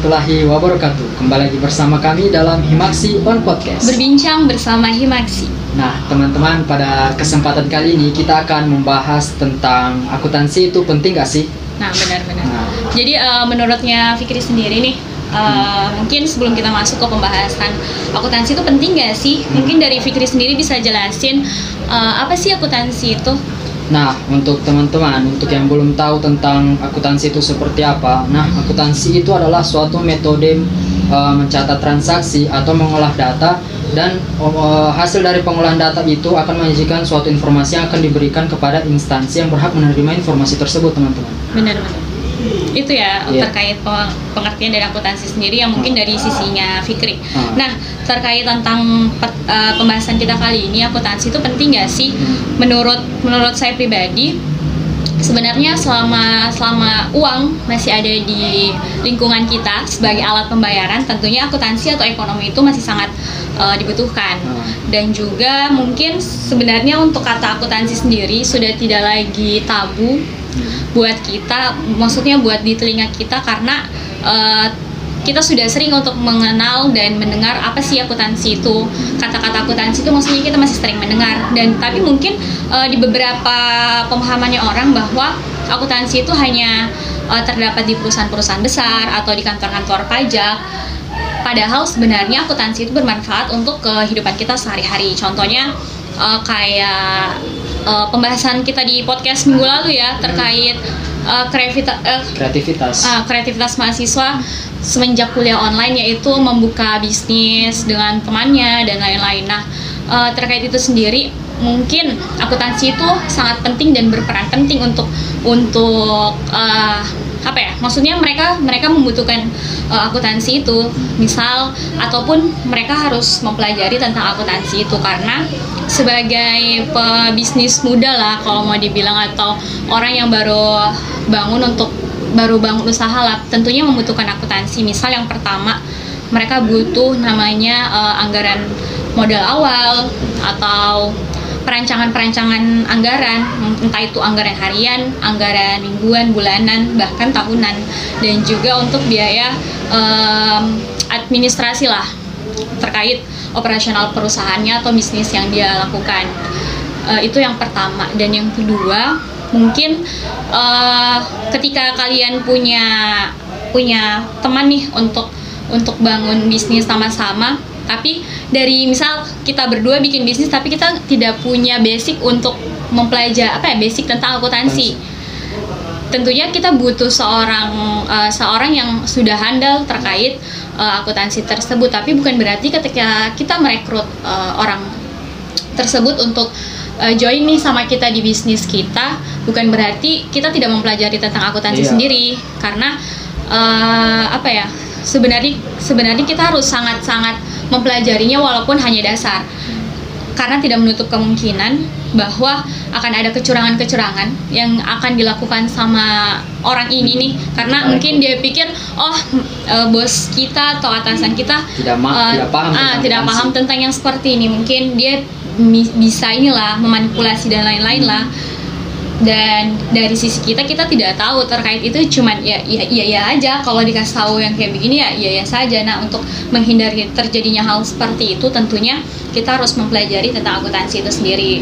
Assalamualaikum warahmatullahi wabarakatuh. Kembali lagi bersama kami dalam Himaksi on Podcast. Berbincang bersama Himaksi. Nah, teman-teman, pada kesempatan kali ini kita akan membahas tentang akuntansi itu penting gak sih? Nah, benar-benar. Nah, Jadi eh, menurutnya Fikri sendiri nih, eh, mungkin sebelum kita masuk ke pembahasan akuntansi itu penting gak sih? Hmm. Mungkin dari Fikri sendiri bisa jelasin eh, apa sih akuntansi itu? Nah, untuk teman-teman, untuk yang belum tahu tentang akuntansi itu seperti apa, nah, akuntansi itu adalah suatu metode uh, mencatat transaksi atau mengolah data dan uh, hasil dari pengolahan data itu akan menyajikan suatu informasi yang akan diberikan kepada instansi yang berhak menerima informasi tersebut, teman-teman. Benar-benar. Itu ya Iya. terkait pe- pengertian dari akuntansi sendiri yang mungkin dari sisinya Fikri. Hmm. Nah, terkait tentang eh, pembahasan kita kali ini akuntansi itu penting gak sih? Hmm. Menurut menurut saya pribadi sebenarnya selama selama uang masih ada di lingkungan kita sebagai alat pembayaran, tentunya akuntansi atau ekonomi itu masih sangat eh, dibutuhkan. Hmm. Dan juga mungkin sebenarnya untuk kata akuntansi sendiri sudah tidak lagi tabu buat kita, maksudnya buat di telinga kita karena eh, kita sudah sering untuk mengenal dan mendengar apa sih akuntansi itu. Kata-kata akuntansi itu maksudnya kita masih sering mendengar. Dan tapi mungkin eh, di beberapa pemahamannya orang bahwa akuntansi itu hanya eh, terdapat di perusahaan-perusahaan besar atau di kantor-kantor pajak. Padahal sebenarnya akuntansi itu bermanfaat untuk kehidupan kita sehari-hari. Contohnya eh, kayak eh, pembahasan kita di podcast minggu lalu ya terkait eh, kreavita- eh, Kreativitas. Ah, kreativitas mahasiswa semenjak kuliah online yaitu membuka bisnis dengan temannya dan lain-lain. Nah, eh, terkait itu sendiri mungkin akuntansi itu sangat penting dan berperan penting untuk untuk eh, apa ya? Maksudnya mereka mereka membutuhkan eh, akuntansi itu, misal ataupun mereka harus mempelajari tentang akuntansi itu karena sebagai pebisnis muda lah kalau mau dibilang atau orang yang baru bangun untuk baru bangun usaha lah tentunya membutuhkan akuntansi misal yang pertama mereka butuh namanya eh, anggaran modal awal atau perancangan-perancangan anggaran entah itu anggaran harian, anggaran mingguan, bulanan, bahkan tahunan. Dan juga untuk biaya em, administrasi lah terkait operasional perusahaannya atau bisnis yang dia lakukan. Eh, itu yang pertama. Dan yang kedua mungkin eh, ketika kalian punya punya teman nih untuk untuk bangun bisnis sama-sama tapi dari misal kita berdua bikin bisnis tapi kita tidak punya basic untuk mempelajari apa ya basic tentang akuntansi. Tentunya kita butuh seorang eh, seorang yang sudah handal terkait eh, akuntansi tersebut. Tapi bukan berarti ketika kita merekrut eh, orang tersebut untuk uh, join nih sama kita di bisnis kita bukan berarti kita tidak mempelajari tentang akuntansi Iya. sendiri. Karena uh, apa ya sebenarnya sebenarnya kita harus sangat-sangat mempelajarinya walaupun hanya dasar. Karena tidak menutup kemungkinan bahwa akan ada kecurangan-kecurangan yang akan dilakukan sama orang ini nih. Karena mungkin dia pikir oh eh, bos kita atau atasan kita Tidak ma- eh, tidak paham ah, tidak paham tentang yang seperti ini. Mungkin dia bisa inilah memanipulasi dan lain-lain lah dan dari sisi kita kita tidak tahu terkait itu cuman ya ya iya ya aja. Kalau dikasih tahu yang kayak begini ya iya ya saja. Nah untuk menghindari terjadinya hal seperti itu tentunya kita harus mempelajari tentang akuntansi itu sendiri.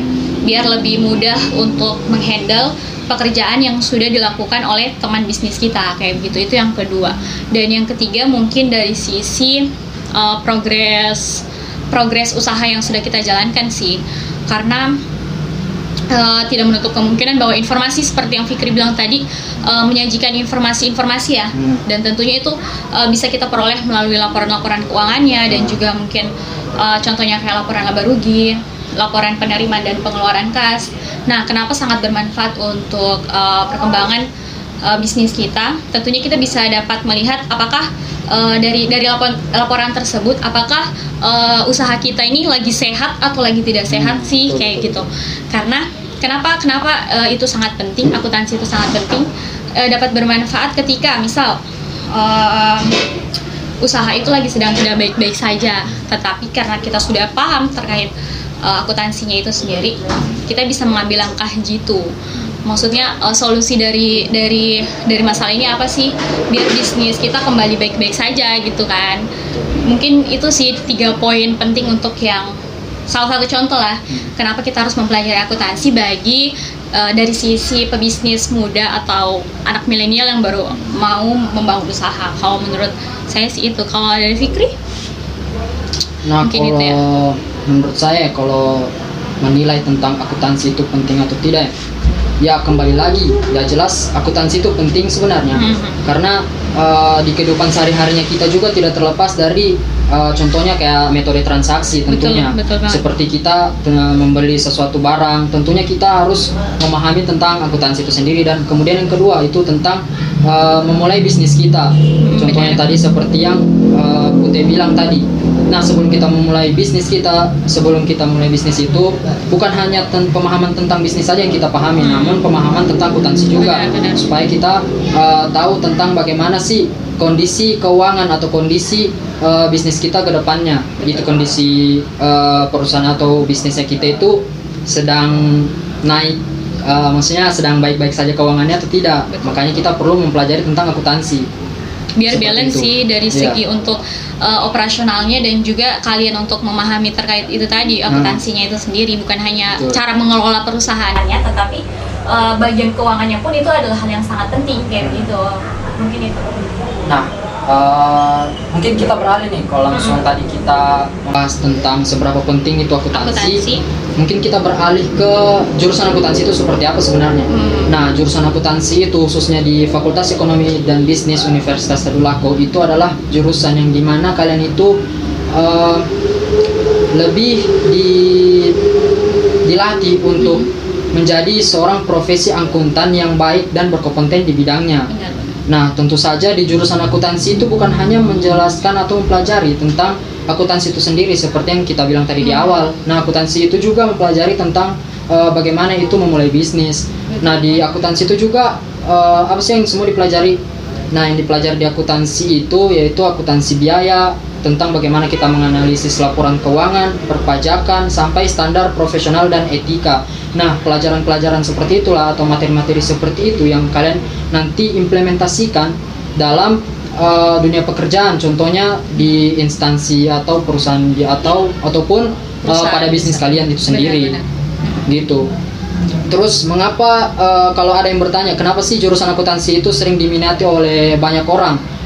Biar lebih mudah untuk menghandle pekerjaan yang sudah dilakukan oleh teman bisnis kita kayak begitu. Itu yang kedua. Dan yang ketiga mungkin dari sisi uh, progres progres usaha yang sudah kita jalankan sih. Karena uh, tidak menutup kemungkinan bahwa informasi seperti yang Fikri bilang tadi uh, menyajikan informasi-informasi ya Hmm. dan tentunya itu uh, bisa kita peroleh melalui laporan-laporan keuangannya dan Hmm. juga mungkin uh, contohnya kayak laporan laba rugi laporan penerimaan dan pengeluaran kas nah kenapa sangat bermanfaat untuk uh, perkembangan uh, bisnis kita tentunya kita bisa dapat melihat apakah uh, dari dari laporan, laporan tersebut apakah uh, usaha kita ini lagi sehat atau lagi tidak sehat Hmm, sih betul, kayak betul. gitu. Karena kenapa kenapa uh, itu sangat penting akuntansi itu sangat penting uh, dapat bermanfaat ketika misal um, usaha itu lagi sedang tidak baik-baik saja. Tetapi karena kita sudah paham terkait uh, akuntansinya itu sendiri kita bisa mengambil langkah jitu maksudnya uh, solusi dari dari dari masalah ini apa sih? Biar bisnis kita kembali baik-baik saja gitu kan. Mungkin itu sih tiga poin penting untuk yang salah satu contoh lah. Kenapa kita harus mempelajari akuntansi bagi uh, dari sisi pebisnis muda atau anak milenial yang baru mau membangun usaha. Kalau menurut saya sih itu. Kalau dari Fikri? Nah, Mungkin kalau itu ya. menurut saya kalau menilai tentang akuntansi itu penting atau tidak, ya kembali lagi, ya jelas akuntansi itu penting sebenarnya, Mhm. karena eh, di kehidupan sehari-harinya kita juga tidak terlepas dari eh, contohnya kayak metode transaksi Betul, tentunya, betul banget. seperti kita eh, membeli sesuatu barang, tentunya kita harus memahami tentang akuntansi itu sendiri dan kemudian yang kedua itu tentang eh, memulai bisnis kita, contohnya benar. tadi seperti yang eh, Putih bilang tadi. Nah, sebelum kita memulai bisnis kita, sebelum kita mulai bisnis itu bukan hanya ten- pemahaman tentang bisnis saja yang kita pahami, Hmm. namun pemahaman tentang akuntansi juga Benar, benar. supaya kita uh, tahu tentang bagaimana sih kondisi keuangan atau kondisi uh, bisnis kita ke depannya. Itu kondisi uh, perusahaan atau bisnisnya kita itu sedang naik uh, maksudnya sedang baik-baik saja keuangannya atau tidak. Betul. Makanya kita perlu mempelajari tentang akuntansi. Biar Seperti balance itu. sih dari Iya. segi untuk uh, operasionalnya dan juga kalian untuk memahami terkait itu tadi akuntansinya itu sendiri bukan hanya Betul. cara mengelola perusahaannya tetapi uh, bagian keuangannya pun itu adalah hal yang sangat penting kayak gitu mungkin itu Nah, eh, mungkin kita beralih nih kalau langsung tadi kita bahas tentang seberapa penting itu akuntansi. Akuntansi. Mungkin kita beralih ke jurusan akuntansi itu seperti apa sebenarnya. Hmm. Nah, jurusan akuntansi itu khususnya di Fakultas Ekonomi dan Bisnis Universitas Tadulako itu adalah jurusan yang di mana kalian itu eh, lebih di dilatih untuk menjadi seorang profesi akuntan yang baik dan berkompeten di bidangnya. benar Nah, tentu saja di jurusan akuntansi itu bukan hanya menjelaskan atau mempelajari tentang akuntansi itu sendiri seperti yang kita bilang tadi di Hmm. awal. Nah, akuntansi itu juga mempelajari tentang eh, bagaimana itu memulai bisnis. Nah, di akuntansi itu juga eh, apa sih yang semua dipelajari? Nah, yang dipelajari di akuntansi itu yaitu akuntansi biaya, tentang bagaimana kita menganalisis laporan keuangan, perpajakan, sampai standar profesional dan etika. Nah, pelajaran-pelajaran seperti itulah atau materi-materi seperti itu yang kalian nanti implementasikan dalam uh, dunia pekerjaan. Contohnya di instansi atau perusahaan di atau ataupun uh, pada bisnis kalian itu sendiri. Benar-benar. Gitu. Terus mengapa uh, kalau ada yang bertanya kenapa sih jurusan akuntansi itu sering diminati oleh banyak orang?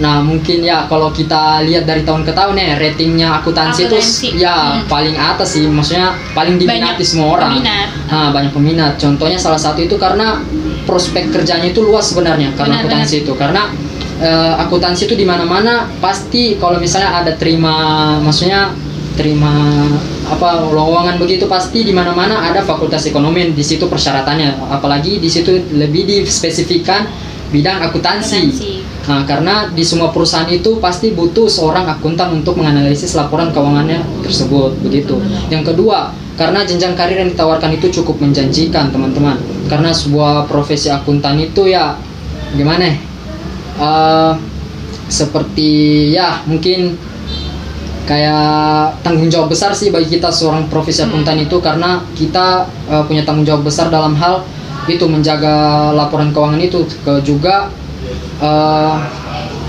Nah mungkin ya kalau kita lihat dari tahun ke tahun ya ratingnya akuntansi, itu ya Hmm. paling atas sih, maksudnya paling diminati Banyak semua orang. peminat. Nah banyak peminat. Contohnya salah satu itu karena prospek kerjanya itu luas sebenarnya karena Benar, akuntansi itu karena eh, akuntansi itu di mana-mana pasti kalau misalnya ada terima maksudnya terima apa lowongan begitu pasti di mana-mana ada fakultas ekonomi di situ persyaratannya apalagi di situ lebih dispesifikkan bidang akuntansi. Akuntansi. Nah, karena di semua perusahaan itu pasti butuh seorang akuntan untuk menganalisis laporan keuangannya tersebut begitu. Yang kedua, karena jenjang karir yang ditawarkan itu cukup menjanjikan, teman-teman. Karena sebuah profesi akuntan itu ya gimana? Eh, seperti ya mungkin kayak tanggung jawab besar sih bagi kita seorang profesi akuntan itu karena kita eh, punya tanggung jawab besar dalam hal itu menjaga laporan keuangan itu ke juga eh,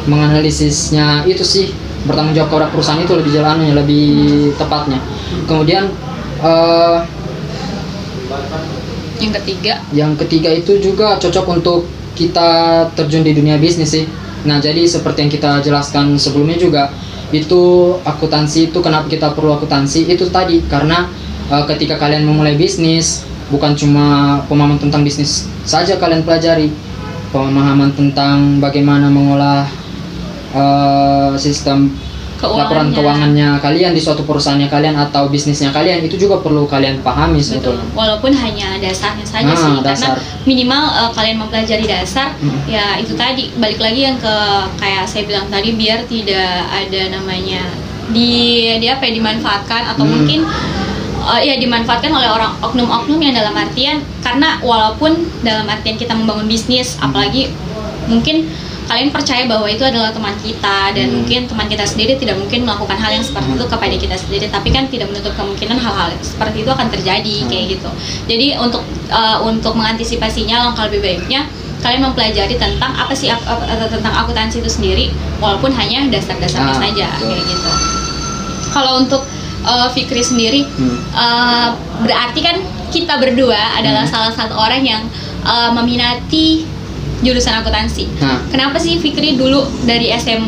menganalisisnya itu sih bertanggung jawab kepada perusahaan itu lebih jalannya lebih tepatnya. Kemudian eh, Yang ketiga, yang ketiga itu juga cocok untuk kita terjun di dunia bisnis sih. Nah, jadi seperti yang kita jelaskan sebelumnya juga, itu akuntansi itu kenapa kita perlu akuntansi? Itu tadi karena eh, ketika kalian memulai bisnis bukan cuma pemahaman tentang bisnis saja kalian pelajari, pemahaman tentang bagaimana mengolah eh, sistem laporan Keuangannya. keuangannya kalian di suatu perusahaannya kalian atau bisnisnya kalian itu juga perlu kalian pahami betul. sebetulnya. Walaupun hanya dasarnya saja Nah, sih, dasar. karena minimal uh, kalian mempelajari dasar, Hmm. ya itu tadi balik lagi yang ke kayak saya bilang tadi biar tidak ada namanya di dia apa ya dimanfaatkan atau Hmm. mungkin uh, ya dimanfaatkan oleh orang oknum-oknum yang dalam artian karena walaupun dalam artian kita membangun bisnis Hmm. apalagi mungkin kalian percaya bahwa itu adalah teman kita dan Hmm. mungkin teman kita sendiri tidak mungkin melakukan hal yang seperti itu kepada kita sendiri tapi kan tidak menutup kemungkinan hal-hal seperti itu akan terjadi Hmm. kayak gitu jadi untuk uh, untuk mengantisipasinya langkah lebih baiknya kalian mempelajari tentang apa sih tentang akuntansi itu sendiri walaupun hanya dasar-dasarnya Ah, saja betul. kayak gitu kalau untuk uh, Fikri sendiri Hmm. uh, berarti kan kita berdua adalah Hmm. salah satu orang yang uh, meminati jurusan akuntansi Nah, Kenapa sih Fikri dulu dari SM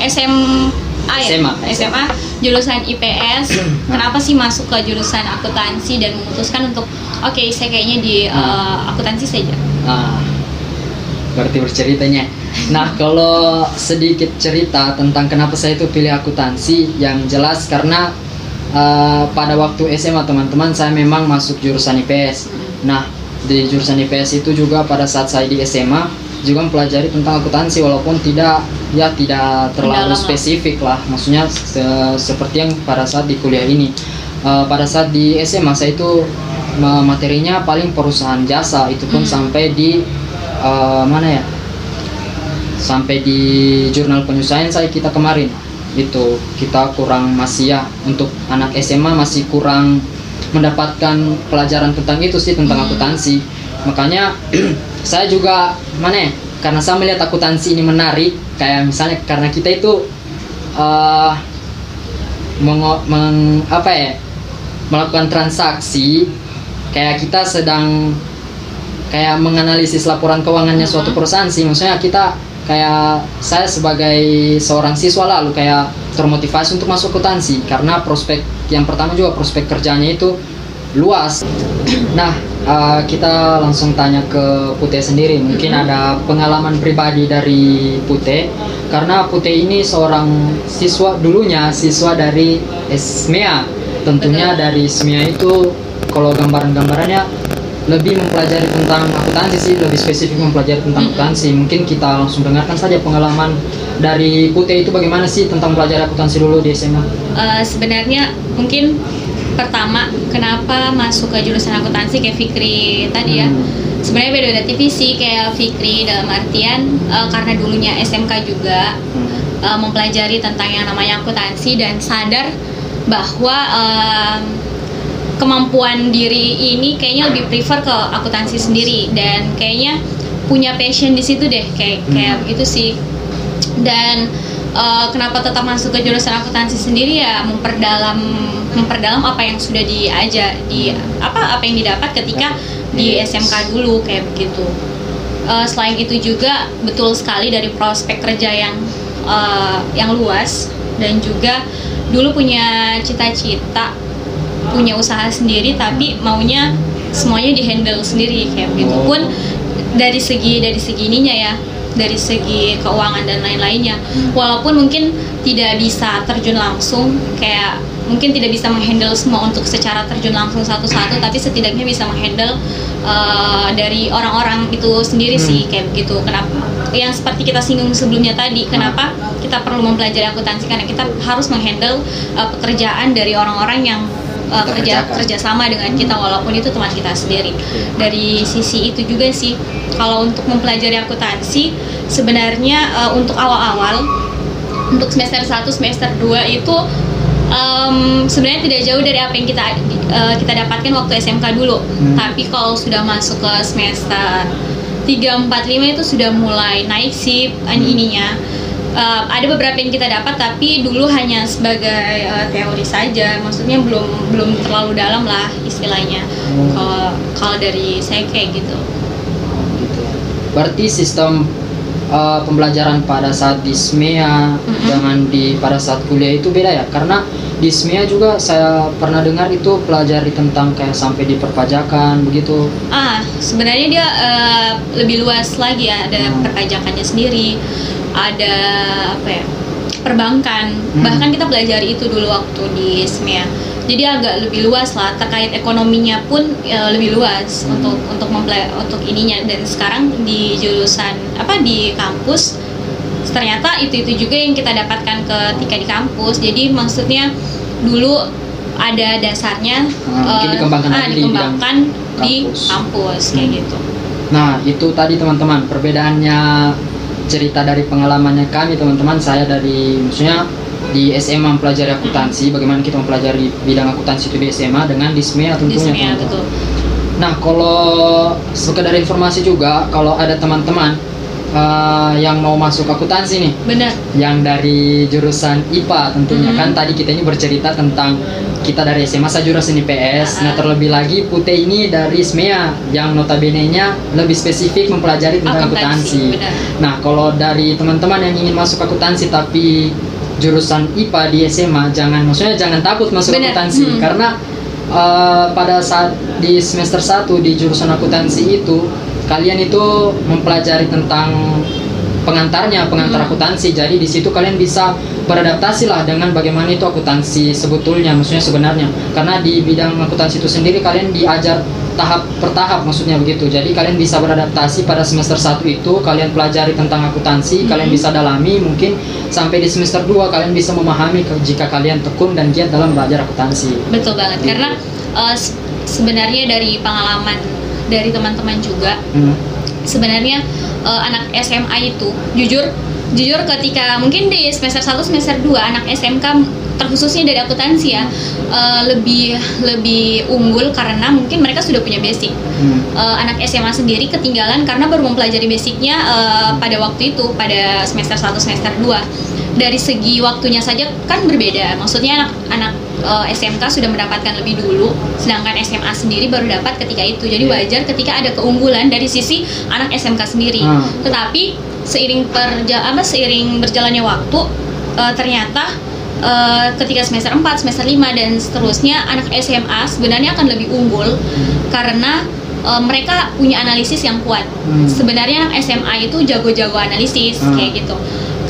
SMA ya? SMA. SMA jurusan IPS. kenapa sih masuk ke jurusan akuntansi dan memutuskan untuk oke saya kayaknya di Ah. uh, akuntansi saja. Ah, berarti berceritanya. Nah, kalau sedikit cerita tentang kenapa saya itu pilih akuntansi, yang jelas karena eh, pada waktu SMA teman-teman saya memang masuk jurusan IPS. Nah, di jurusan IPS itu juga pada saat saya di SMA juga mempelajari tentang akuntansi walaupun tidak ya tidak terlalu lah. spesifik lah. Maksudnya se- seperti yang pada saat di kuliah ini. Eh, pada saat di SMA saya itu ma- materinya paling perusahaan jasa itu pun Hmm. sampai di eh, mana ya sampai di jurnal penyusahan saya kita kemarin itu kita kurang masih ya untuk anak SMA masih kurang mendapatkan pelajaran tentang itu sih tentang Hmm. akuntansi makanya saya juga mana ya karena saya melihat akuntansi ini menarik kayak misalnya karena kita itu eh mengo- meng, apa ya melakukan transaksi kayak kita sedang kayak menganalisis laporan keuangannya suatu Mhm. perusahaan sih maksudnya kita kayak saya sebagai seorang siswa lalu kayak termotivasi untuk masuk akuntansi. Karena prospek yang pertama juga prospek kerjanya itu luas. Nah eh, kita langsung tanya ke Pute sendiri. Mungkin Mhm. ada pengalaman pribadi dari Pute karena Pute ini seorang siswa dulunya siswa dari SMEA tentunya dari SMEA itu kalau gambaran-gambarannya lebih mempelajari tentang akuntansi sih lebih spesifik mempelajari tentang Mm-mm. akuntansi mungkin kita langsung dengarkan saja pengalaman dari Pute itu bagaimana sih tentang belajar akuntansi dulu di SMA Uh, sebenarnya mungkin pertama kenapa masuk ke jurusan akuntansi kayak Fikri tadi ya. Hmm. Sebenarnya beda-beda tipis sih kayak Fikri dalam artian uh, karena dulunya SMK juga Hmm. uh, mempelajari tentang yang namanya akuntansi dan sadar bahwa um, kemampuan diri ini kayaknya lebih prefer ke akuntansi sendiri. Dan kayaknya punya passion di situ deh kayak kayak Hmm. begitu sih. Dan uh, kenapa tetap masuk ke jurusan akuntansi sendiri? Ya memperdalam memperdalam apa yang sudah diajar di apa apa yang didapat ketika di. SMK dulu kayak begitu. Uh, selain itu juga betul sekali dari prospek kerja yang uh, yang luas dan juga dulu punya cita-cita punya usaha sendiri tapi maunya semuanya dihandle sendiri kayak begitu pun dari segi dari segi ininya ya dari segi keuangan dan lain-lainnya Hmm. walaupun mungkin tidak bisa terjun langsung kayak mungkin tidak bisa menghandle semua untuk secara terjun langsung satu-satu tapi setidaknya bisa menghandle uh, dari orang-orang itu sendiri Hmm. sih kayak begitu kenapa yang seperti kita singgung sebelumnya tadi kenapa kita perlu mempelajari akuntansi karena kita harus menghandle uh, pekerjaan dari orang-orang yang uh, kerja kerjakan. kerja sama dengan kita walaupun itu teman kita sendiri dari sisi itu juga sih kalau untuk mempelajari akuntansi sebenarnya uh, untuk awal-awal untuk semester 1 semester 2 itu em, sebenarnya tidak jauh dari apa yang kita uh, kita dapatkan waktu SMK dulu Hmm. tapi kalau sudah masuk ke semester 3, 4, 5 itu sudah mulai naik sih Hmm. ininya Uh, ada beberapa yang kita dapat tapi dulu hanya sebagai uh, teori saja maksudnya belum belum terlalu dalam lah istilahnya Hmm. kalau kalau dari saya kayak gitu gitu. Berarti sistem uh, pembelajaran pada saat di SMEA Mm-mm. dengan di pada saat kuliah itu beda ya? Karena di SMEA juga saya pernah dengar itu pelajari tentang kayak sampai di perpajakan begitu. Ah, sebenarnya dia eh, lebih luas lagi ya. Ada Hmm. perpajakannya sendiri, ada apa ya? Perbankan. Hmm. Bahkan kita pelajari itu dulu waktu di SMEA. Jadi agak lebih luas lah terkait ekonominya pun eh, lebih luas Hmm. untuk untuk mempela- untuk ininya dan sekarang di jurusan apa di kampus ternyata itu itu juga yang kita dapatkan ketika di kampus. Jadi maksudnya dulu ada dasarnya Hmm, mungkin eh, dikembangkan ah, di dikembangkan di kampus. kampus kayak Hmm. gitu. Nah, itu tadi teman-teman perbedaannya cerita dari pengalamannya kami teman-teman saya dari maksudnya di SMA mempelajari akuntansi bagaimana kita mempelajari bidang akuntansi itu di SMA dengan di SMEA tentunya Di SMEA, teman-teman. betul. Nah, kalau sekedar informasi juga, kalau ada teman-teman eh, yang mau masuk akuntansi nih, Benar. yang dari jurusan IPA tentunya Mhm. kan tadi kita ini bercerita tentang kita dari SMA saya jurusan IPS. Ah. Nah, terlebih lagi Putih ini dari SMEA yang notabene-nya lebih spesifik mempelajari tentang akuntansi. Nah, kalau dari teman-teman yang ingin masuk akuntansi tapi jurusan IPA di SMA, jangan maksudnya jangan takut masuk Benar, akuntansi hmm. karena eh, pada saat di semester 1 di jurusan akuntansi itu kalian itu mempelajari tentang pengantarnya, pengantar Hmm. akuntansi. Jadi di situ kalian bisa beradaptasi lah dengan bagaimana itu akuntansi sebetulnya, maksudnya sebenarnya. Karena di bidang akuntansi itu sendiri kalian diajar tahap per tahap maksudnya begitu. Jadi kalian bisa beradaptasi pada semester 1 itu kalian pelajari tentang akuntansi, Mhm. kalian bisa dalami mungkin sampai di semester 2 kalian bisa memahami jika kalian tekun dan giat dalam belajar akuntansi. Betul banget. Gitu. Karena se- sebenarnya dari pengalaman dari teman-teman juga Hmm. sebenarnya eh, anak SMA itu jujur jujur ketika mungkin di semester 1 semester 2 anak SMK terkhususnya dari akuntansi ya eh, lebih lebih unggul karena mungkin mereka sudah punya basic Hmm. Eh, anak SMA sendiri ketinggalan karena baru mempelajari basicnya eh, pada waktu itu pada semester 1 semester 2 dari segi waktunya saja kan berbeda maksudnya anak anak eh, SMK sudah mendapatkan lebih dulu sedangkan SMA sendiri baru dapat ketika itu jadi Iya. wajar ketika ada keunggulan dari sisi anak SMK sendiri Hmm. tetapi seiring perja apa seiring berjalannya waktu eh, ternyata eh, ketika semester 4, semester 5 dan seterusnya anak SMA sebenarnya akan lebih unggul karena eh, mereka punya analisis yang kuat. Hmm. Sebenarnya anak SMA itu jago-jago analisis Hmm. kayak gitu.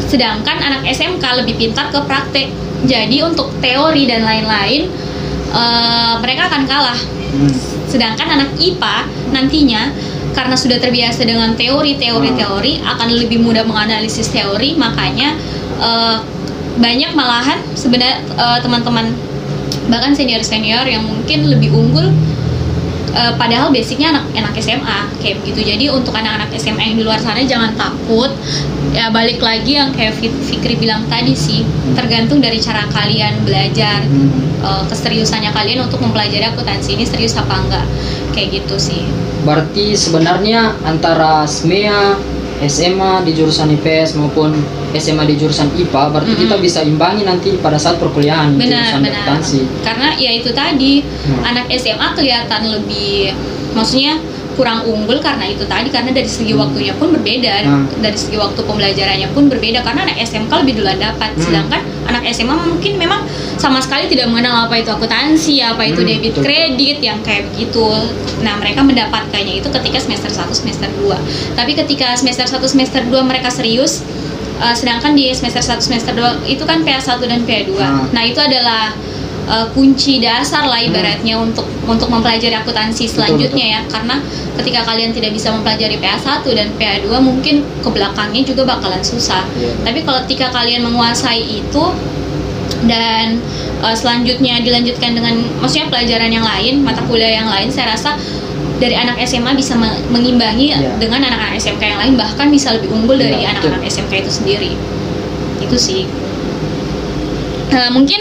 Sedangkan anak SMK lebih pintar ke praktek. Jadi untuk teori dan lain-lain eh, mereka akan kalah. Hmm. Sedangkan anak IPA nantinya karena sudah terbiasa dengan teori-teori-teori akan lebih mudah menganalisis teori, makanya eh, banyak malahan sebenarnya eh, teman-teman bahkan senior-senior yang mungkin lebih unggul eh, padahal basicnya anak anak SMA kayak begitu. Jadi untuk anak-anak SMA yang di luar sana jangan takut. Ya balik lagi yang kayak Fik- Fikri bilang tadi sih, tergantung dari cara kalian belajar Hmm. eh, keseriusannya kalian untuk mempelajari akuntansi ini serius apa enggak kayak gitu sih Berarti sebenarnya antara SMEA, SMA di jurusan IPS maupun SMA di jurusan IPA, berarti Mm-mm. kita bisa imbangi nanti pada saat perkuliahan di benar jurusan benar akuntansi. karena ya itu tadi Hmm. anak SMA kelihatan lebih maksudnya kurang unggul karena itu tadi karena dari segi waktunya pun berbeda. Hmm. dari segi waktu pembelajarannya pun berbeda karena anak SMK lebih duluan dapat. Hmm. sedangkan anak SMA mungkin memang sama sekali tidak mengenal apa itu akuntansi apa itu Hmm, debit kredit yang kayak begitu. Nah mereka mendapatkannya itu ketika semester 1 semester 2 tapi ketika semester 1 semester 2 mereka serius uh, sedangkan di semester 1 semester 2 itu kan PA1 dan PA2 Hmm. nah itu adalah uh, kunci dasar lah ibaratnya untuk untuk mempelajari akuntansi selanjutnya ya. Karena ketika kalian tidak bisa mempelajari PA1 dan PA2 mungkin ke belakangnya juga bakalan susah. Iya. tapi kalau ketika kalian menguasai itu dan uh, selanjutnya dilanjutkan dengan maksudnya pelajaran yang lain mata kuliah yang lain saya rasa dari anak SMA bisa me- mengimbangi Iya. dengan anak-anak SMK yang lain bahkan bisa lebih unggul dari Iya, anak-anak SMK itu sendiri. Itu sih. Eh, mungkin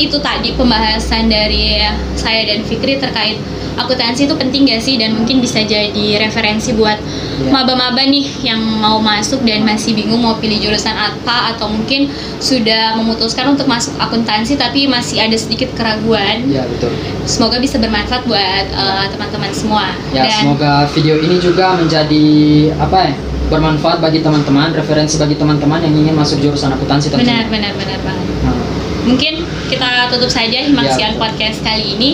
itu tadi pembahasan dari saya dan Fikri terkait akuntansi itu penting gak sih dan mungkin bisa jadi referensi buat Iya. maba-maba nih yang mau masuk dan masih bingung mau pilih jurusan apa atau mungkin sudah memutuskan untuk masuk akuntansi tapi masih ada sedikit keraguan. Ya betul. Semoga bisa bermanfaat buat eh, teman-teman semua. Ya dan semoga video ini juga menjadi apa ya bermanfaat bagi teman-teman, referensi bagi teman-teman yang ingin masuk jurusan akuntansi benar benar benar banget. Mungkin kita tutup saja Himaksian Ya. podcast kali ini.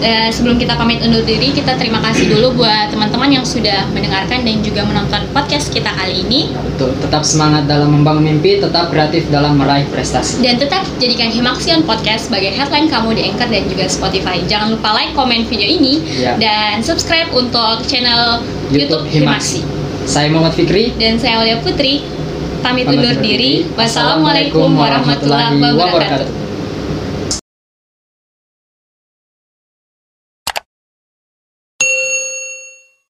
Eh, sebelum kita pamit undur diri, kita terima kasih dulu buat teman-teman yang sudah mendengarkan dan juga menonton podcast kita kali ini. betul. Tetap semangat dalam membangun mimpi, tetap kreatif dalam meraih prestasi. Dan tetap jadikan Himaksian Podcast sebagai headline kamu di Anchor dan juga Spotify. Jangan lupa like, komen video ini, Ya. dan subscribe untuk channel YouTube, YouTube Himaksi. Himaksi. Saya Muhammad Fikri. Dan saya Aulia Putri, pamit undur diri. Wassalamualaikum warahmatullahi wabarakatuh.